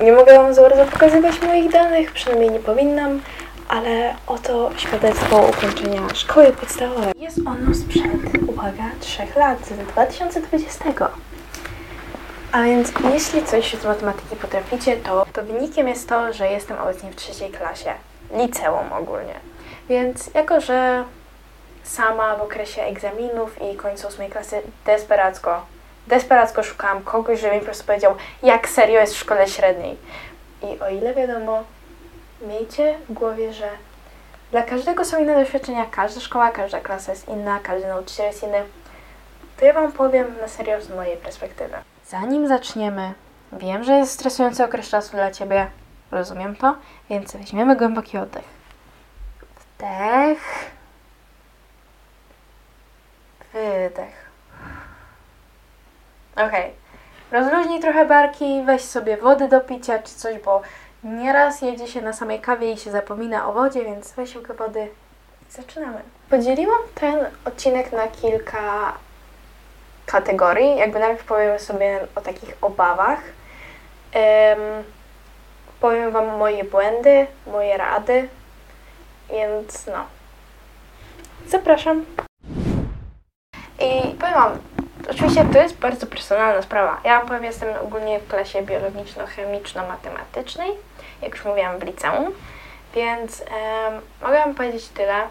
Nie mogę Wam za bardzo pokazywać moich danych, przynajmniej nie powinnam, ale oto świadectwo ukończenia szkoły podstawowej. Jest ono sprzed, uwaga, 3 lat, z 2020. A więc jeśli coś z matematyki potraficie, to, to wynikiem jest to, że jestem obecnie w trzeciej klasie, liceum ogólnie. Więc jako, że sama w okresie egzaminów i końca ósmej klasy desperacko, desperacko szukałam kogoś, żeby mi po prostu powiedział, jak serio jest w szkole średniej. I o ile wiadomo, miejcie w głowie, że dla każdego są inne doświadczenia, każda szkoła, każda klasa jest inna, każdy nauczyciel jest inny. To ja Wam powiem na serio z mojej perspektywy. Zanim zaczniemy, wiem, że jest stresujący okres czasu dla Ciebie, rozumiem to, więc weźmiemy głęboki oddech. Wdech. Wydech. Okej. Rozluźnij trochę barki, weź sobie wody do picia czy coś, bo nieraz jedzie się na samej kawie i się zapomina o wodzie, więc weź łyk wody zaczynamy. Podzieliłam ten odcinek na kilka kategorii. Jakby najpierw powiemy sobie o takich obawach. Em, powiem Wam moje błędy, moje rady, więc no. Zapraszam. I powiem Wam, oczywiście to jest bardzo personalna sprawa. Ja powiem, jestem ogólnie w klasie biologiczno-chemiczno-matematycznej, jak już mówiłam w liceum, więc em, mogę Wam powiedzieć tyle,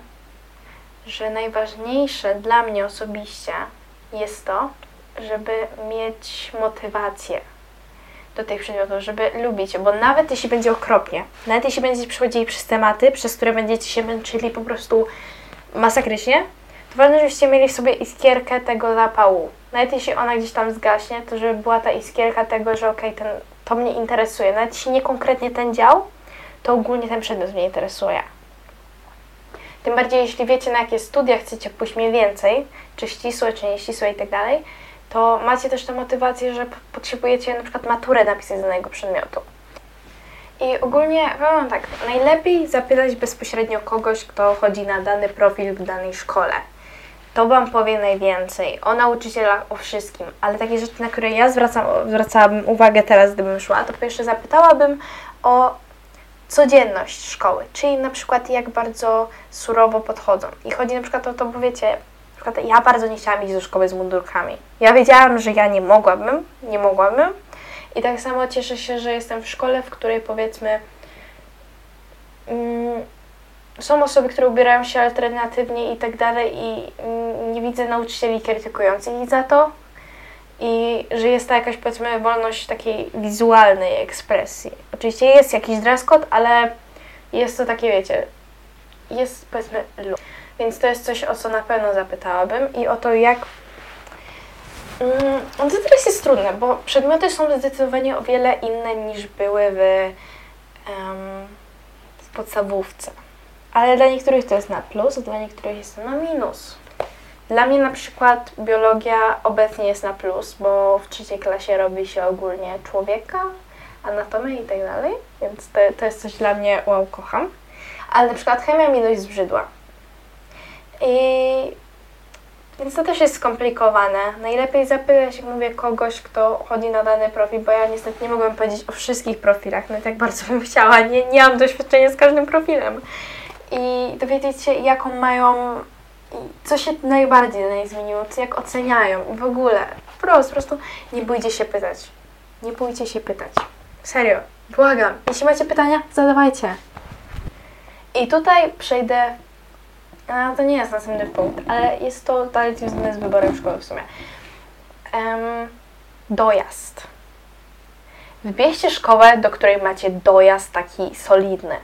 że najważniejsze dla mnie osobiście jest to, żeby mieć motywację do tych przedmiotów, żeby lubić bo nawet jeśli będzie okropnie, nawet jeśli będziecie przechodzili przez tematy, przez które będziecie się męczyli po prostu masakrycznie, to ważne, żebyście mieli w sobie iskierkę tego zapału. Nawet jeśli ona gdzieś tam zgaśnie, to żeby była ta iskierka tego, że okej, ten, to mnie interesuje. Nawet jeśli nie konkretnie ten dział, to ogólnie ten przedmiot mnie interesuje. Tym bardziej, jeśli wiecie, na jakie studia chcecie pójść mniej więcej, czy ścisłe, czy nieścisłe i tak dalej, to macie też tę motywację, że potrzebujecie na przykład maturę napisać z danego przedmiotu. I ogólnie powiem tak, najlepiej zapytać bezpośrednio kogoś, kto chodzi na dany profil w danej szkole. To Wam powie najwięcej o nauczycielach, o wszystkim, ale takie rzeczy, na które ja zwracam, zwracałabym uwagę teraz, gdybym szła, to po pierwsze zapytałabym o codzienność szkoły, czyli na przykład jak bardzo surowo podchodzą. I chodzi na przykład o to, bo wiecie, ja bardzo nie chciałam iść do szkoły z mundurkami. Ja wiedziałam, że ja nie mogłabym, nie mogłabym. I tak samo cieszę się, że jestem w szkole, w której powiedzmy mm, są osoby, które ubierają się alternatywnie i tak dalej i nie widzę nauczycieli krytykujących ich za to. I że jest to jakaś powiedzmy wolność takiej wizualnej ekspresji. Oczywiście jest jakiś dress code, ale jest to takie, wiecie, jest powiedzmy lu. Więc to jest coś, o co na pewno zapytałabym i o to, jak. Mm, to teraz jest trudne, bo przedmioty są zdecydowanie o wiele inne niż były w, em, w podstawówce. Ale dla niektórych to jest na plus, a dla niektórych jest to na minus. Dla mnie na przykład biologia obecnie jest na plus, bo w trzeciej klasie robi się ogólnie człowieka, anatomię i tak dalej, więc to, to jest coś dla mnie, wow, kocham. Ale na przykład chemia mi dość zbrzydła. I więc to też jest skomplikowane. Najlepiej zapytać, jak mówię, kogoś, kto chodzi na dany profil, bo ja niestety nie mogłam powiedzieć o wszystkich profilach, no i tak bardzo bym chciała. Nie, nie mam doświadczenia z każdym profilem. I dowiedzieć się, jaką mają, co się najbardziej na niej zmieniło, jak oceniają i w ogóle. Prost, po prostu nie bójcie się pytać. Nie bójcie się pytać. Serio, błagam. Jeśli macie pytania, zadawajcie. I tutaj przejdę a to nie jest następny punkt, ale jest to dalej związane z wyborem szkoły w sumie. Em, dojazd. Wybierzcie szkołę, do której macie dojazd taki solidny.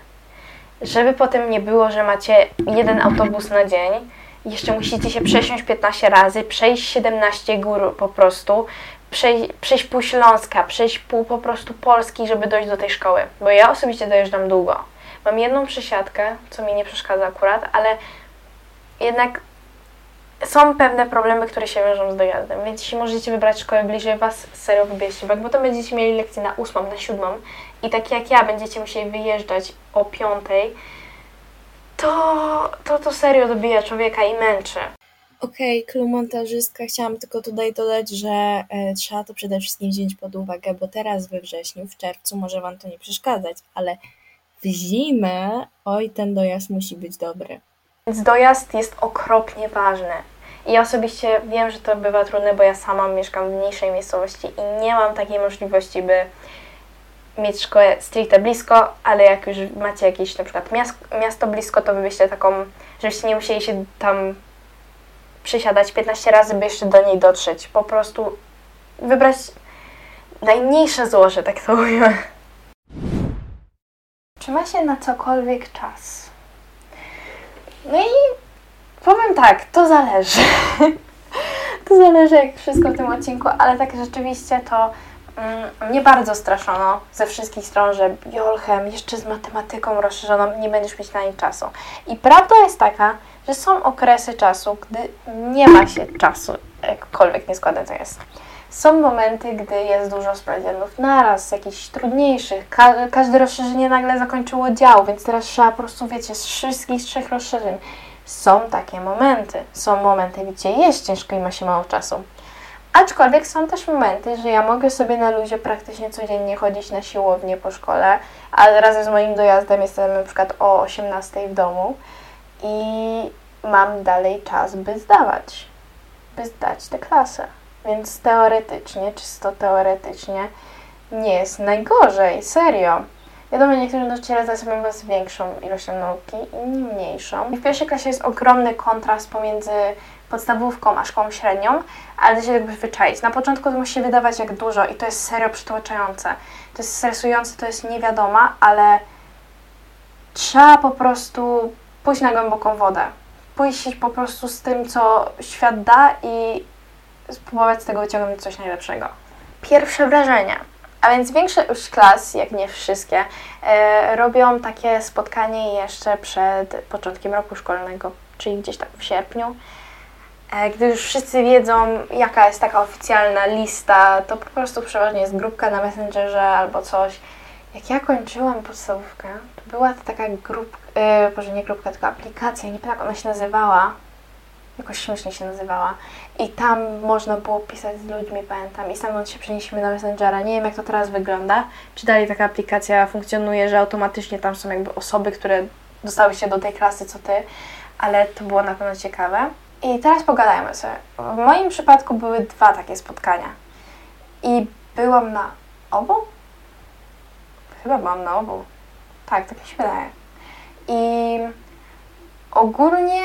Żeby potem nie było, że macie jeden autobus na dzień, jeszcze musicie się przesiąść 15 razy, przejść 17 gór po prostu, przejść, przejść pół Śląska, przejść pół po prostu Polski, żeby dojść do tej szkoły. Bo ja osobiście dojeżdżam długo. Mam jedną przesiadkę, co mi nie przeszkadza akurat, ale jednak są pewne problemy, które się wiążą z dojazdem, więc jeśli możecie wybrać szkołę bliżej Was, serio wybierzcie, bo potem będziecie mieli lekcje na ósmą, na siódmą i tak jak ja będziecie musieli wyjeżdżać o piątej, to, to to serio dobija człowieka i męczy. Okej, okay, montażystka, chciałam tylko tutaj dodać, że e, trzeba to przede wszystkim wziąć pod uwagę, bo teraz we wrześniu, w czerwcu może Wam to nie przeszkadzać, ale w zimę, oj, ten dojazd musi być dobry. Więc dojazd jest okropnie ważny. I ja osobiście wiem, że to bywa trudne, bo ja sama mieszkam w mniejszej miejscowości i nie mam takiej możliwości, by mieć szkołę stricte blisko, ale jak już macie jakieś na przykład miasto blisko, to wybyście taką, żebyście nie musieli się tam przysiadać 15 razy, by jeszcze do niej dotrzeć. Po prostu wybrać najmniejsze złoże, tak to mówię. Czy ma się na cokolwiek czas? No i powiem tak, to zależy. to zależy jak wszystko w tym odcinku, ale tak rzeczywiście to mnie bardzo straszono ze wszystkich stron, że Jolchem, jeszcze z matematyką rozszerzoną, nie będziesz mieć na niej czasu. I prawda jest taka, że są okresy czasu, gdy nie ma się czasu, jakkolwiek nieskładne to jest. Są momenty, gdy jest dużo sprawdzianów naraz, jakichś trudniejszych. Ka każde rozszerzenie nagle zakończyło dział, więc teraz trzeba po prostu, wiecie, z wszystkich trzech rozszerzeń. Są takie momenty. Są momenty, gdzie jest ciężko i ma się mało czasu. Aczkolwiek są też momenty, że ja mogę sobie na luzie praktycznie codziennie chodzić na siłownię po szkole, a razem z moim dojazdem jestem na przykład o 18 w domu i mam dalej czas, by zdawać, by zdać tę klasę. Więc teoretycznie, czysto teoretycznie, nie jest najgorzej, serio. Wiadomo, niektórzy nauczyciele zajmują Was większą ilością nauki, inni mniejszą. I w pierwszej klasie jest ogromny kontrast pomiędzy podstawówką a szkołą średnią, ale się jakby wyczaić. Na początku to musi się wydawać jak dużo i to jest serio przytłaczające. To jest stresujące, to jest niewiadoma, ale trzeba po prostu pójść na głęboką wodę. Pójść po prostu z tym, co świat da i spróbować z tego wyciągnąć coś najlepszego. Pierwsze wrażenia. A więc większość klas, jak nie wszystkie, e, robią takie spotkanie jeszcze przed początkiem roku szkolnego, czyli gdzieś tak w sierpniu. E, gdy już wszyscy wiedzą, jaka jest taka oficjalna lista, to po prostu przeważnie jest grupka na Messengerze albo coś. Jak ja kończyłam podstawówkę, to była to taka grupka, yy, może nie grupka, tylko aplikacja, nie pamiętam jak ona się nazywała, jakoś śmiesznie się nazywała. I tam można było pisać z ludźmi, pamiętam. I stamtąd się przenieśliśmy na Messengera. Nie wiem, jak to teraz wygląda. Czy dalej taka aplikacja funkcjonuje, że automatycznie tam są jakby osoby, które dostały się do tej klasy, co ty. Ale to było na pewno ciekawe. I teraz pogadajmy sobie. W moim przypadku były dwa takie spotkania. I byłam na obu? Chyba byłam na obu. Tak, tak mi się wydaje. I ogólnie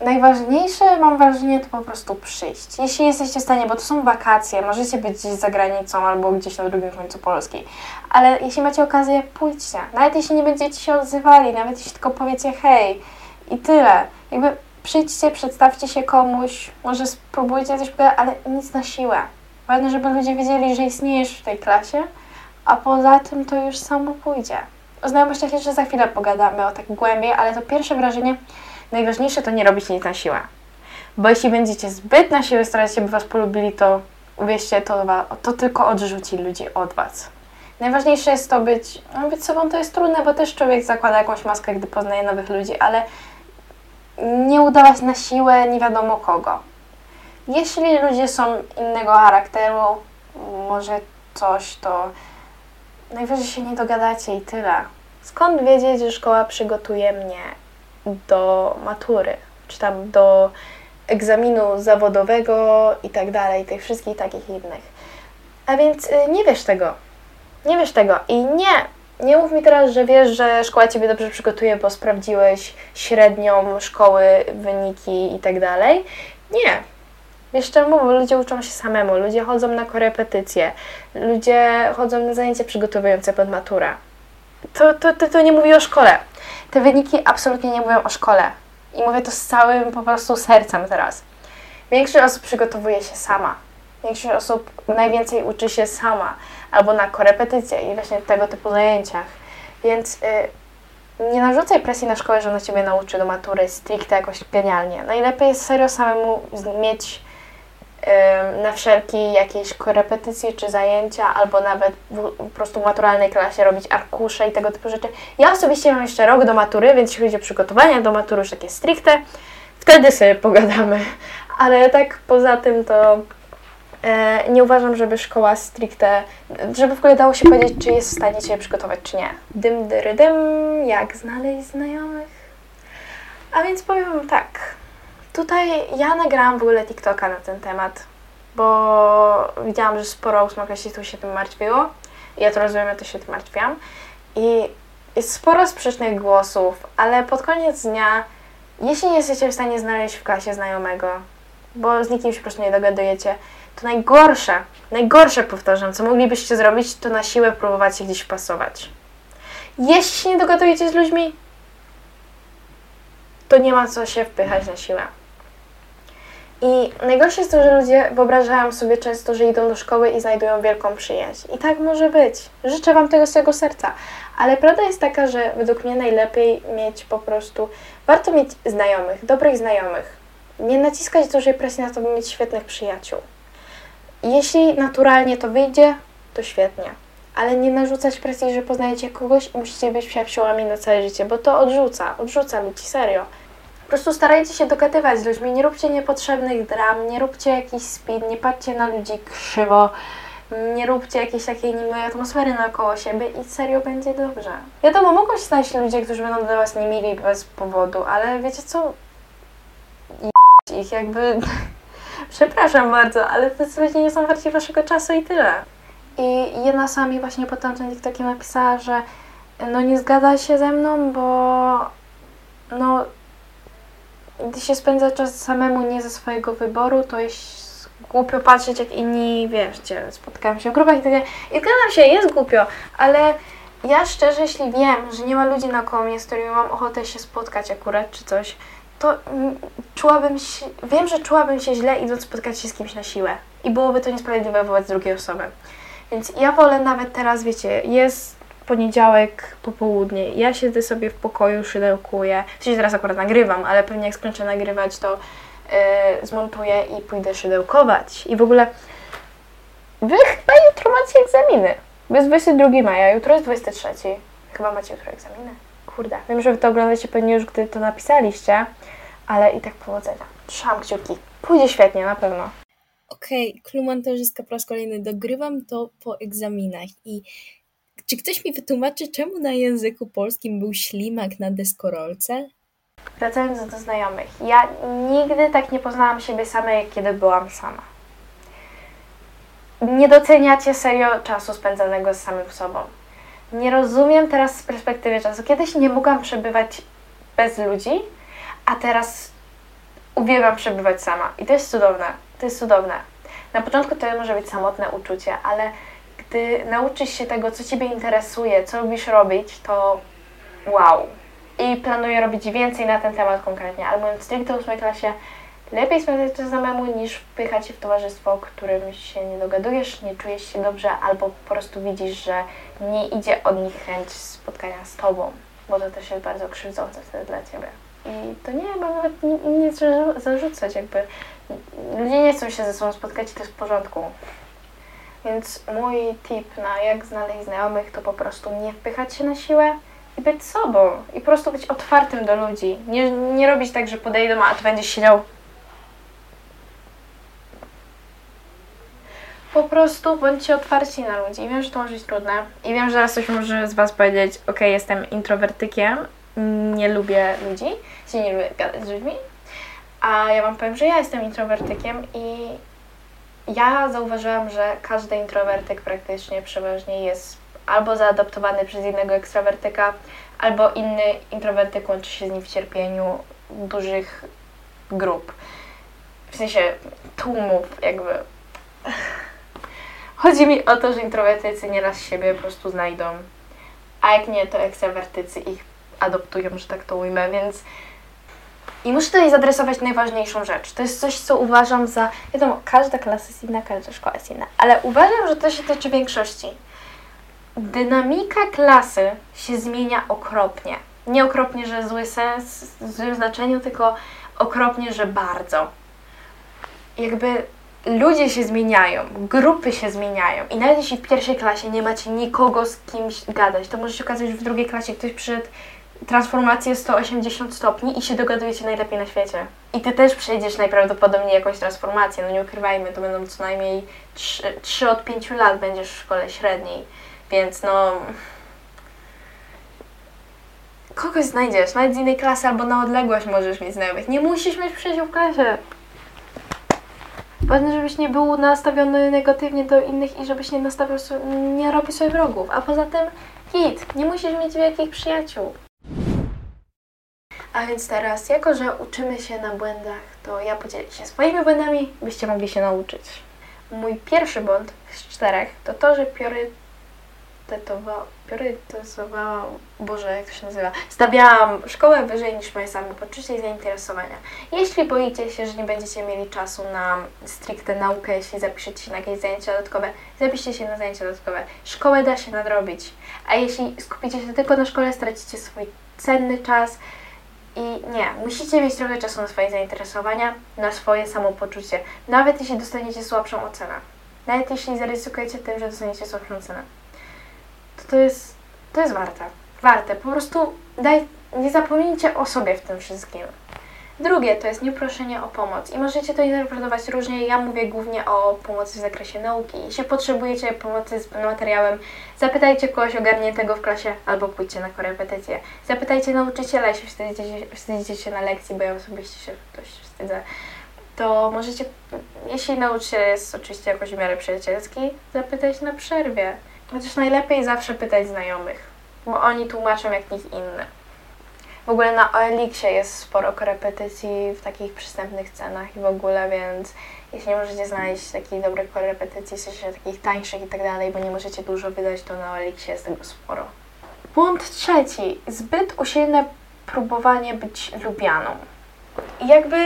najważniejsze, mam wrażenie, to po prostu przyjść. Jeśli jesteście w stanie, bo to są wakacje, możecie być gdzieś za granicą albo gdzieś na drugim końcu Polski, ale jeśli macie okazję, pójdźcie. Nawet jeśli nie będziecie się odzywali, nawet jeśli tylko powiecie hej i tyle. Jakby przyjdźcie, przedstawcie się komuś, może spróbujcie coś ale nic na siłę. Ważne, żeby ludzie wiedzieli, że istniejesz w tej klasie, a poza tym to już samo pójdzie. O znajomościach jeszcze za chwilę pogadamy o tak głębiej, ale to pierwsze wrażenie najważniejsze to nie robić nic na siłę. Bo jeśli będziecie zbyt na siłę starać się, by Was polubili, to uwierzcie, to, to tylko odrzuci ludzi od Was. Najważniejsze jest to być, no być sobą to jest trudne, bo też człowiek zakłada jakąś maskę, gdy poznaje nowych ludzi, ale nie udawać na siłę nie wiadomo kogo. Jeśli ludzie są innego charakteru, może coś, to najwyżej się nie dogadacie i tyle. Skąd wiedzieć, że szkoła przygotuje mnie do matury, czy tam do egzaminu zawodowego i tak dalej, tych wszystkich takich innych. A więc y, nie wiesz tego. Nie wiesz tego. I nie, nie mów mi teraz, że wiesz, że szkoła Ciebie dobrze przygotuje, bo sprawdziłeś średnią szkoły, wyniki i tak dalej. Nie. Wiesz czemu? Ludzie uczą się samemu, ludzie chodzą na korepetycje, ludzie chodzą na zajęcia przygotowujące pod maturę. To, to, to, to nie mówi o szkole. Te wyniki absolutnie nie mówią o szkole. I mówię to z całym po prostu sercem teraz. Większość osób przygotowuje się sama. Większość osób najwięcej uczy się sama albo na korepetycje i właśnie tego typu zajęciach. Więc y, nie narzucaj presji na szkołę, że ona Ciebie nauczy do matury stricte jakoś genialnie. Najlepiej jest serio samemu mieć na wszelkie jakieś korepetycje czy zajęcia, albo nawet po prostu w maturalnej klasie robić arkusze i tego typu rzeczy. Ja osobiście mam jeszcze rok do matury, więc jeśli chodzi o przygotowania do matury już takie stricte, wtedy sobie pogadamy. Ale tak poza tym to nie uważam, żeby szkoła stricte, żeby w ogóle dało się powiedzieć, czy jest w stanie Cię przygotować, czy nie. Dym, dyry, dym, jak znaleźć znajomych. A więc powiem tak. Tutaj ja nagrałam w ogóle TikToka na ten temat, bo widziałam, że sporo ósmoklasistów się tym martwiło. Ja to rozumiem, ja też się tym martwiłam. I jest sporo sprzecznych głosów, ale pod koniec dnia, jeśli nie jesteście w stanie znaleźć w klasie znajomego, bo z nikim się po prostu nie dogadujecie, to najgorsze, najgorsze powtarzam, co moglibyście zrobić, to na siłę próbować się gdzieś wpasować. Jeśli się nie dogadujecie z ludźmi, to nie ma co się wpychać na siłę. I najgorsze jest to, że ludzie wyobrażają sobie często, że idą do szkoły i znajdują wielką przyjaźń. I tak może być. Życzę Wam tego z całego serca. Ale prawda jest taka, że według mnie najlepiej mieć po prostu, warto mieć znajomych, dobrych znajomych. Nie naciskać dużej presji na to, by mieć świetnych przyjaciół. Jeśli naturalnie to wyjdzie, to świetnie. Ale nie narzucać presji, że poznajecie kogoś i musicie być przyjaciółami na całe życie, bo to odrzuca, odrzuca ludzi, serio. Po prostu starajcie się dogadywać z ludźmi, nie róbcie niepotrzebnych dram, nie róbcie jakichś spin, nie patrzcie na ludzi krzywo, nie róbcie jakiejś takiej niemiłej atmosfery naokoło siebie i serio będzie dobrze. Wiadomo, mogą się znaleźć ludzie, którzy będą dla was niemili bez powodu, ale wiecie co? I ich jakby... Przepraszam bardzo, ale to ludzie nie są warci waszego czasu i tyle. I jedna sami właśnie pod tamtym TikTokiem napisała, że no nie zgadza się ze mną, bo no gdy się spędza czas samemu nie ze swojego wyboru, to jest głupio patrzeć jak inni, wiecie, spotkałam się w grupach i takie, i zgadzam się, jest głupio, ale ja szczerze, jeśli wiem, że nie ma ludzi naokoło mnie, z którymi mam ochotę się spotkać akurat, czy coś, to mm, czułabym się, wiem, że czułabym się źle idąc spotkać się z kimś na siłę i byłoby to niesprawiedliwe wobec drugiej osoby. Więc ja wolę nawet teraz, wiecie, jest poniedziałek, popołudnie, ja siedzę sobie w pokoju, szydełkuję, w sensie teraz akurat nagrywam, ale pewnie jak skończę nagrywać, to yy, zmontuję i pójdę szydełkować. I w ogóle wy chyba jutro macie egzaminy. Bo jest 22 maja, jutro jest 23. Chyba macie jutro egzaminy. Kurde, wiem, że wy to oglądacie pewnie już, gdy to napisaliście, ale i tak powodzenia. Trzymam kciuki. Pójdzie świetnie, na pewno. Okej, okay, montażyska po raz kolejny dogrywam to po egzaminach i czy ktoś mi wytłumaczy, czemu na języku polskim był ślimak na deskorolce? Wracając do znajomych. Ja nigdy tak nie poznałam siebie samej, jak kiedy byłam sama. Nie doceniacie serio czasu spędzonego z samym sobą. Nie rozumiem teraz z perspektywy czasu. Kiedyś nie mogłam przebywać bez ludzi, a teraz uwielbiam przebywać sama. I to jest cudowne. To jest cudowne. Na początku to może być samotne uczucie, ale gdy nauczysz się tego, co Ciebie interesuje, co lubisz robić, to wow. I planuję robić więcej na ten temat konkretnie. Ale mówiąc stricte w ósmej klasie, lepiej spędzać czas samemu niż wpychać się w towarzystwo, którym się nie dogadujesz, nie czujesz się dobrze, albo po prostu widzisz, że nie idzie od nich chęć spotkania z Tobą, bo to też jest bardzo krzywdzące wtedy dla Ciebie. I to nie ma nawet nic zarzucać, jakby ludzie nie chcą się ze sobą spotkać i to jest w porządku. Więc mój tip na jak znaleźć znajomych to po prostu nie wpychać się na siłę i być sobą. I po prostu być otwartym do ludzi. Nie, nie robić tak, że podejdą, a ty będziesz siedział. Po prostu bądźcie otwarci na ludzi. Wiem, że to może być trudne. I wiem, że zaraz ktoś może z Was powiedzieć, ok, jestem introwertykiem, nie lubię ludzi, się nie lubię gadać z ludźmi. A ja Wam powiem, że ja jestem introwertykiem i ja zauważyłam, że każdy introwertyk praktycznie przeważnie jest albo zaadoptowany przez innego ekstrawertyka, albo inny introwertyk łączy się z nim w cierpieniu dużych grup. W sensie tłumów, jakby. Chodzi mi o to, że introwertycy nieraz siebie po prostu znajdą, a jak nie, to ekstrawertycy ich adoptują, że tak to ujmę, więc i muszę tutaj zadresować najważniejszą rzecz. To jest coś, co uważam za. Wiadomo, każda klasa jest inna, każda szkoła jest inna, ale uważam, że to się tyczy większości. Dynamika klasy się zmienia okropnie. Nie okropnie, że zły sens, w złym znaczeniu, tylko okropnie, że bardzo. Jakby ludzie się zmieniają, grupy się zmieniają i nawet jeśli w pierwszej klasie nie macie nikogo z kimś gadać, to może się okazać, że w drugiej klasie ktoś przyszedł transformację 180 stopni i się dogadujecie najlepiej na świecie. I ty też przejdziesz najprawdopodobniej jakąś transformację, no nie ukrywajmy, to będą co najmniej 3, 3 od 5 lat będziesz w szkole średniej, więc no... Kogoś znajdziesz, nawet z innej klasy albo na odległość możesz mieć znajomych. Nie musisz mieć przyjaciół w klasie. Ważne, żebyś nie był nastawiony negatywnie do innych i żebyś nie nastawiał, nie robił sobie wrogów. A poza tym hit, nie musisz mieć wielkich przyjaciół. A więc teraz, jako że uczymy się na błędach, to ja podzielę się swoimi błędami, byście mogli się nauczyć. Mój pierwszy błąd z czterech to to, że priorytetowa, priorytetowałam, Boże, jak to się nazywa, stawiałam szkołę wyżej niż moje samopoczucie i zainteresowania. Jeśli boicie się, że nie będziecie mieli czasu na stricte naukę, jeśli zapiszecie się na jakieś zajęcia dodatkowe, zapiszcie się na zajęcia dodatkowe. Szkołę da się nadrobić, a jeśli skupicie się tylko na szkole, stracicie swój cenny czas, i nie, musicie mieć trochę czasu na swoje zainteresowania, na swoje samopoczucie. Nawet jeśli dostaniecie słabszą ocenę. Nawet jeśli zaryzykujecie tym, że dostaniecie słabszą ocenę. To to jest, to jest warte. Warte. Po prostu daj, nie zapomnijcie o sobie w tym wszystkim. Drugie to jest nieproszenie o pomoc i możecie to interpretować różnie. Ja mówię głównie o pomocy w zakresie nauki. Jeśli potrzebujecie pomocy z materiałem, zapytajcie kogoś ogarniętego w klasie albo pójdźcie na korepetycję. Zapytajcie nauczyciela, jeśli wstydzicie wstydzicie się na lekcji, bo ja osobiście się dość wstydzę. To możecie, jeśli nauczyciel jest oczywiście jakoś w miarę przyjacielski, zapytać na przerwie. Chociaż najlepiej zawsze pytać znajomych, bo oni tłumaczą jak nikt inny. W ogóle na OLX-ie jest sporo korepetycji w takich przystępnych cenach i w ogóle, więc jeśli nie możecie znaleźć takich dobrych korepetycji, w sensie takich tańszych i tak dalej, bo nie możecie dużo wydać, to na OLX-ie jest tego sporo. Błąd trzeci. Zbyt usilne próbowanie być lubianą. Jakby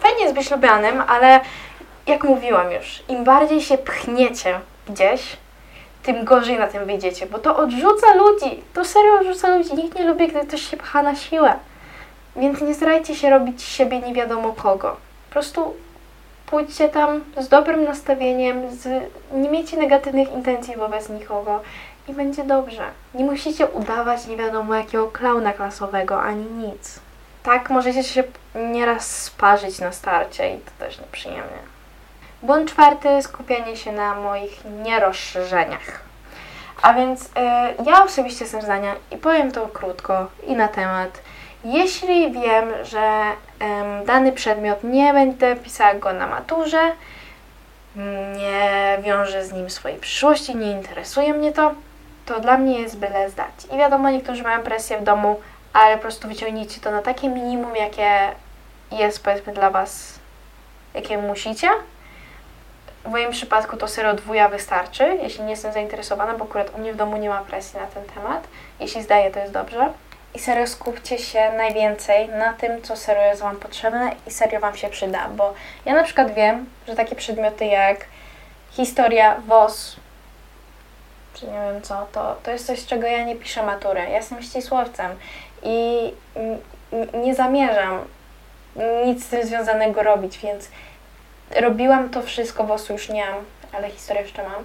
fajnie jest być lubianym, ale jak mówiłam już, im bardziej się pchniecie gdzieś, tym gorzej na tym wyjdziecie, bo to odrzuca ludzi. To serio odrzuca ludzi. Nikt nie lubi, gdy ktoś się pcha na siłę. Więc nie starajcie się robić siebie nie wiadomo kogo. Po prostu pójdźcie tam z dobrym nastawieniem, z, nie miejcie negatywnych intencji wobec nikogo i będzie dobrze. Nie musicie udawać nie wiadomo jakiego klauna klasowego, ani nic. Tak, możecie się nieraz sparzyć na starcie i to też nieprzyjemnie. Błąd czwarty, skupianie się na moich nierozszerzeniach. A więc y, ja osobiście jestem zdania i powiem to krótko i na temat. Jeśli wiem, że em, dany przedmiot nie będę pisała go na maturze, nie wiążę z nim swojej przyszłości, nie interesuje mnie to, to dla mnie jest byle zdać. I wiadomo, niektórzy mają presję w domu, ale po prostu wyciągnijcie to na takie minimum, jakie jest powiedzmy dla Was, jakie musicie. W moim przypadku to serio dwuja wystarczy, jeśli nie jestem zainteresowana, bo akurat u mnie w domu nie ma presji na ten temat. Jeśli zdaję, to jest dobrze. I serio skupcie się najwięcej na tym, co serio jest Wam potrzebne i serio Wam się przyda, bo ja na przykład wiem, że takie przedmioty jak historia, WOS, czy nie wiem co, to, to jest coś, z czego ja nie piszę matury. Ja jestem ścisłowcem i nie zamierzam nic z tym związanego robić, więc robiłam to wszystko, WOS-u już nie mam, ale historię jeszcze mam,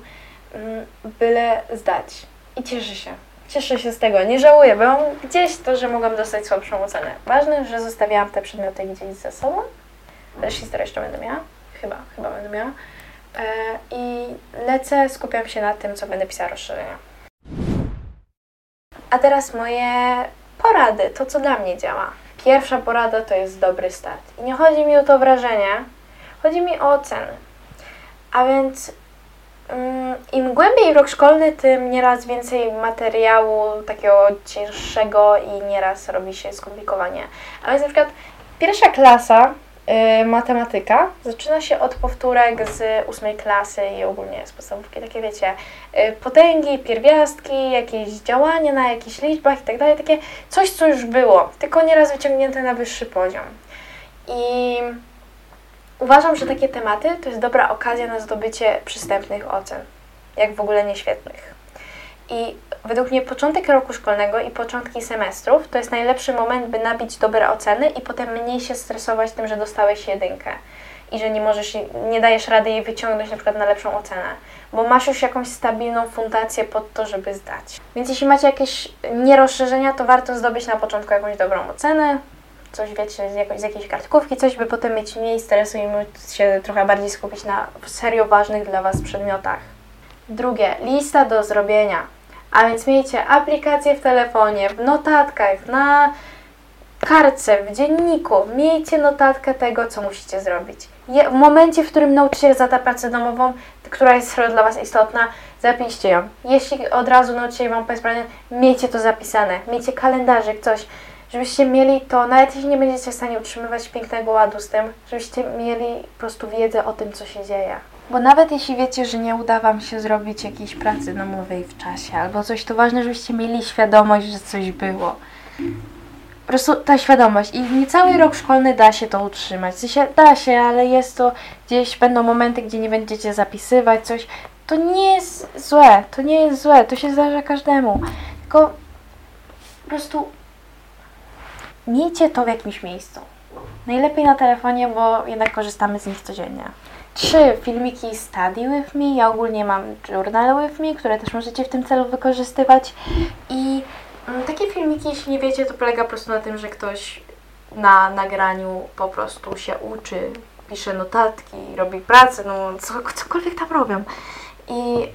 mm, byle zdać. I cieszę się. Cieszę się z tego. Nie żałuję, bo mam gdzieś to, że mogłam dostać słabszą ocenę. Ważne, że zostawiałam te przedmioty gdzieś ze sobą. Też historię jeszcze będę miała. Chyba, chyba będę miała. E, I lecę, skupiam się na tym, co będę pisała rozszerzenia. A teraz moje porady, to co dla mnie działa. Pierwsza porada to jest dobry start. I nie chodzi mi o to wrażenie, chodzi mi o oceny. A więc mm, im głębiej rok szkolny, tym nieraz więcej materiału takiego cięższego i nieraz robi się skomplikowanie. A więc na przykład pierwsza klasa y, matematyka zaczyna się od powtórek z ósmej klasy i ogólnie z podstawówki, takie wiecie, y, potęgi, pierwiastki, jakieś działania na jakichś liczbach i tak dalej, takie coś, co już było, tylko nieraz wyciągnięte na wyższy poziom. I uważam, że takie tematy to jest dobra okazja na zdobycie przystępnych ocen, jak w ogóle nieświetnych. I według mnie początek roku szkolnego i początki semestrów to jest najlepszy moment, by nabić dobre oceny i potem mniej się stresować tym, że dostałeś jedynkę i że nie możesz, nie dajesz rady jej wyciągnąć na przykład na lepszą ocenę. bo masz już jakąś stabilną fundację pod to, żeby zdać. Więc jeśli macie jakieś nierozszerzenia, to warto zdobyć na początku jakąś dobrą ocenę, coś wiecie, z, jakoś, z jakiejś kartkówki, coś, by potem mieć mniej stresu i móc się trochę bardziej skupić na serio ważnych dla Was przedmiotach. Drugie, lista do zrobienia. A więc miejcie aplikację w telefonie, w notatkach, na kartce, w dzienniku. Miejcie notatkę tego, co musicie zrobić. Je, w momencie, w którym nauczyciel zada pracę domową, która jest dla Was istotna, zapiszcie ją. Jeśli od razu nauczyciel Wam powie sprawę, miejcie to zapisane. Miejcie kalendarzyk, coś, żebyście mieli to, nawet jeśli nie będziecie w stanie utrzymywać pięknego ładu z tym, żebyście mieli po prostu wiedzę o tym, co się dzieje. Bo nawet jeśli wiecie, że nie uda Wam się zrobić jakiejś pracy domowej w czasie albo coś, to ważne, żebyście mieli świadomość, że coś było. Po prostu ta świadomość i nie cały rok szkolny da się to utrzymać. W sensie da się, ale jest to gdzieś będą momenty, gdzie nie będziecie zapisywać coś. To nie jest złe, to nie jest złe, to się zdarza każdemu. Tylko po prostu miejcie to w jakimś miejscu. Najlepiej na telefonie, bo jednak korzystamy z nich codziennie. Trzy filmiki Study With Me. Ja ogólnie mam Journal With Me, które też możecie w tym celu wykorzystywać. I mm, takie filmiki, jeśli nie wiecie, to polega po prostu na tym, że ktoś na nagraniu po prostu się uczy, pisze notatki, robi pracę, no co, cokolwiek tam robią. I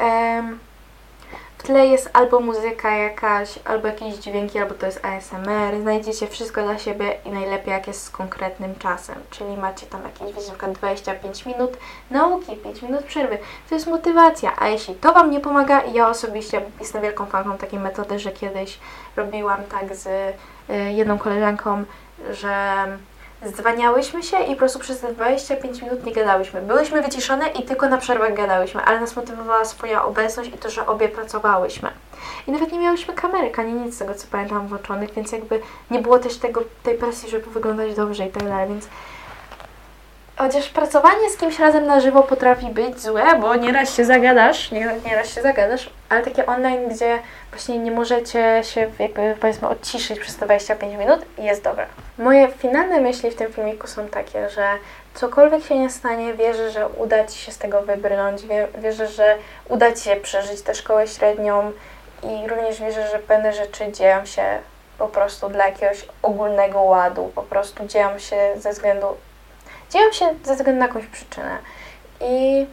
w tle jest albo muzyka jakaś, albo jakieś dźwięki, albo to jest ASMR. Znajdziecie wszystko dla siebie i najlepiej jak jest z konkretnym czasem. Czyli macie tam jakieś, wiecie, na przykład 25 minut nauki, 5 minut przerwy. To jest motywacja. A jeśli to Wam nie pomaga, ja osobiście jestem wielką fanką takiej metody, że kiedyś robiłam tak z y, jedną koleżanką, że Zwaniałyśmy się i po prostu przez te 25 minut nie gadałyśmy. Byłyśmy wyciszone i tylko na przerwach gadałyśmy, ale nas motywowała swoja obecność i to, że obie pracowałyśmy. I nawet nie miałyśmy kamerek, ani nic z tego, co pamiętam, włączonych, więc jakby nie było też tego, tej presji, żeby wyglądać dobrze i tak dalej, więc chociaż pracowanie z kimś razem na żywo potrafi być złe, bo nieraz się zagadasz, nieraz się zagadasz, ale takie online, gdzie właśnie nie możecie się jakby powiedzmy odciszyć przez te 25 minut, jest dobre. Moje finalne myśli w tym filmiku są takie, że cokolwiek się nie stanie, wierzę, że uda Ci się z tego wybrnąć, wierzę, że uda Ci się przeżyć tę szkołę średnią i również wierzę, że pewne rzeczy dzieją się po prostu dla jakiegoś ogólnego ładu, po prostu dzieją się ze względu dzieją się ze względu na jakąś przyczynę. I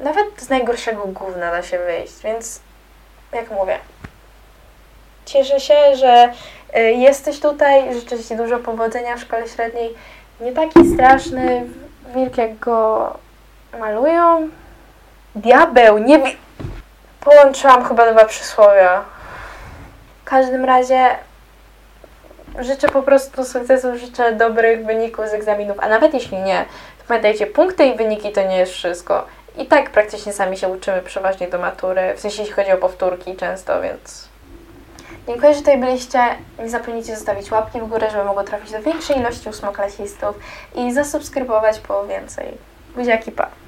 nawet z najgorszego gówna da się wyjść, więc jak mówię, cieszę się, że y, jesteś tutaj, życzę Ci dużo powodzenia w szkole średniej. Nie taki straszny wilk, jak go malują. Diabeł, nie Połączyłam chyba dwa przysłowia. W każdym razie życzę po prostu sukcesu, życzę dobrych wyników z egzaminów, a nawet jeśli nie, to pamiętajcie, punkty i wyniki to nie jest wszystko. I tak praktycznie sami się uczymy przeważnie do matury, w sensie jeśli chodzi o powtórki często, więc... Dziękuję, że tutaj byliście. Nie zapomnijcie zostawić łapki w górę, żeby mogło trafić do większej ilości ósmoklasistów i zasubskrybować po więcej. Buziaki, pa!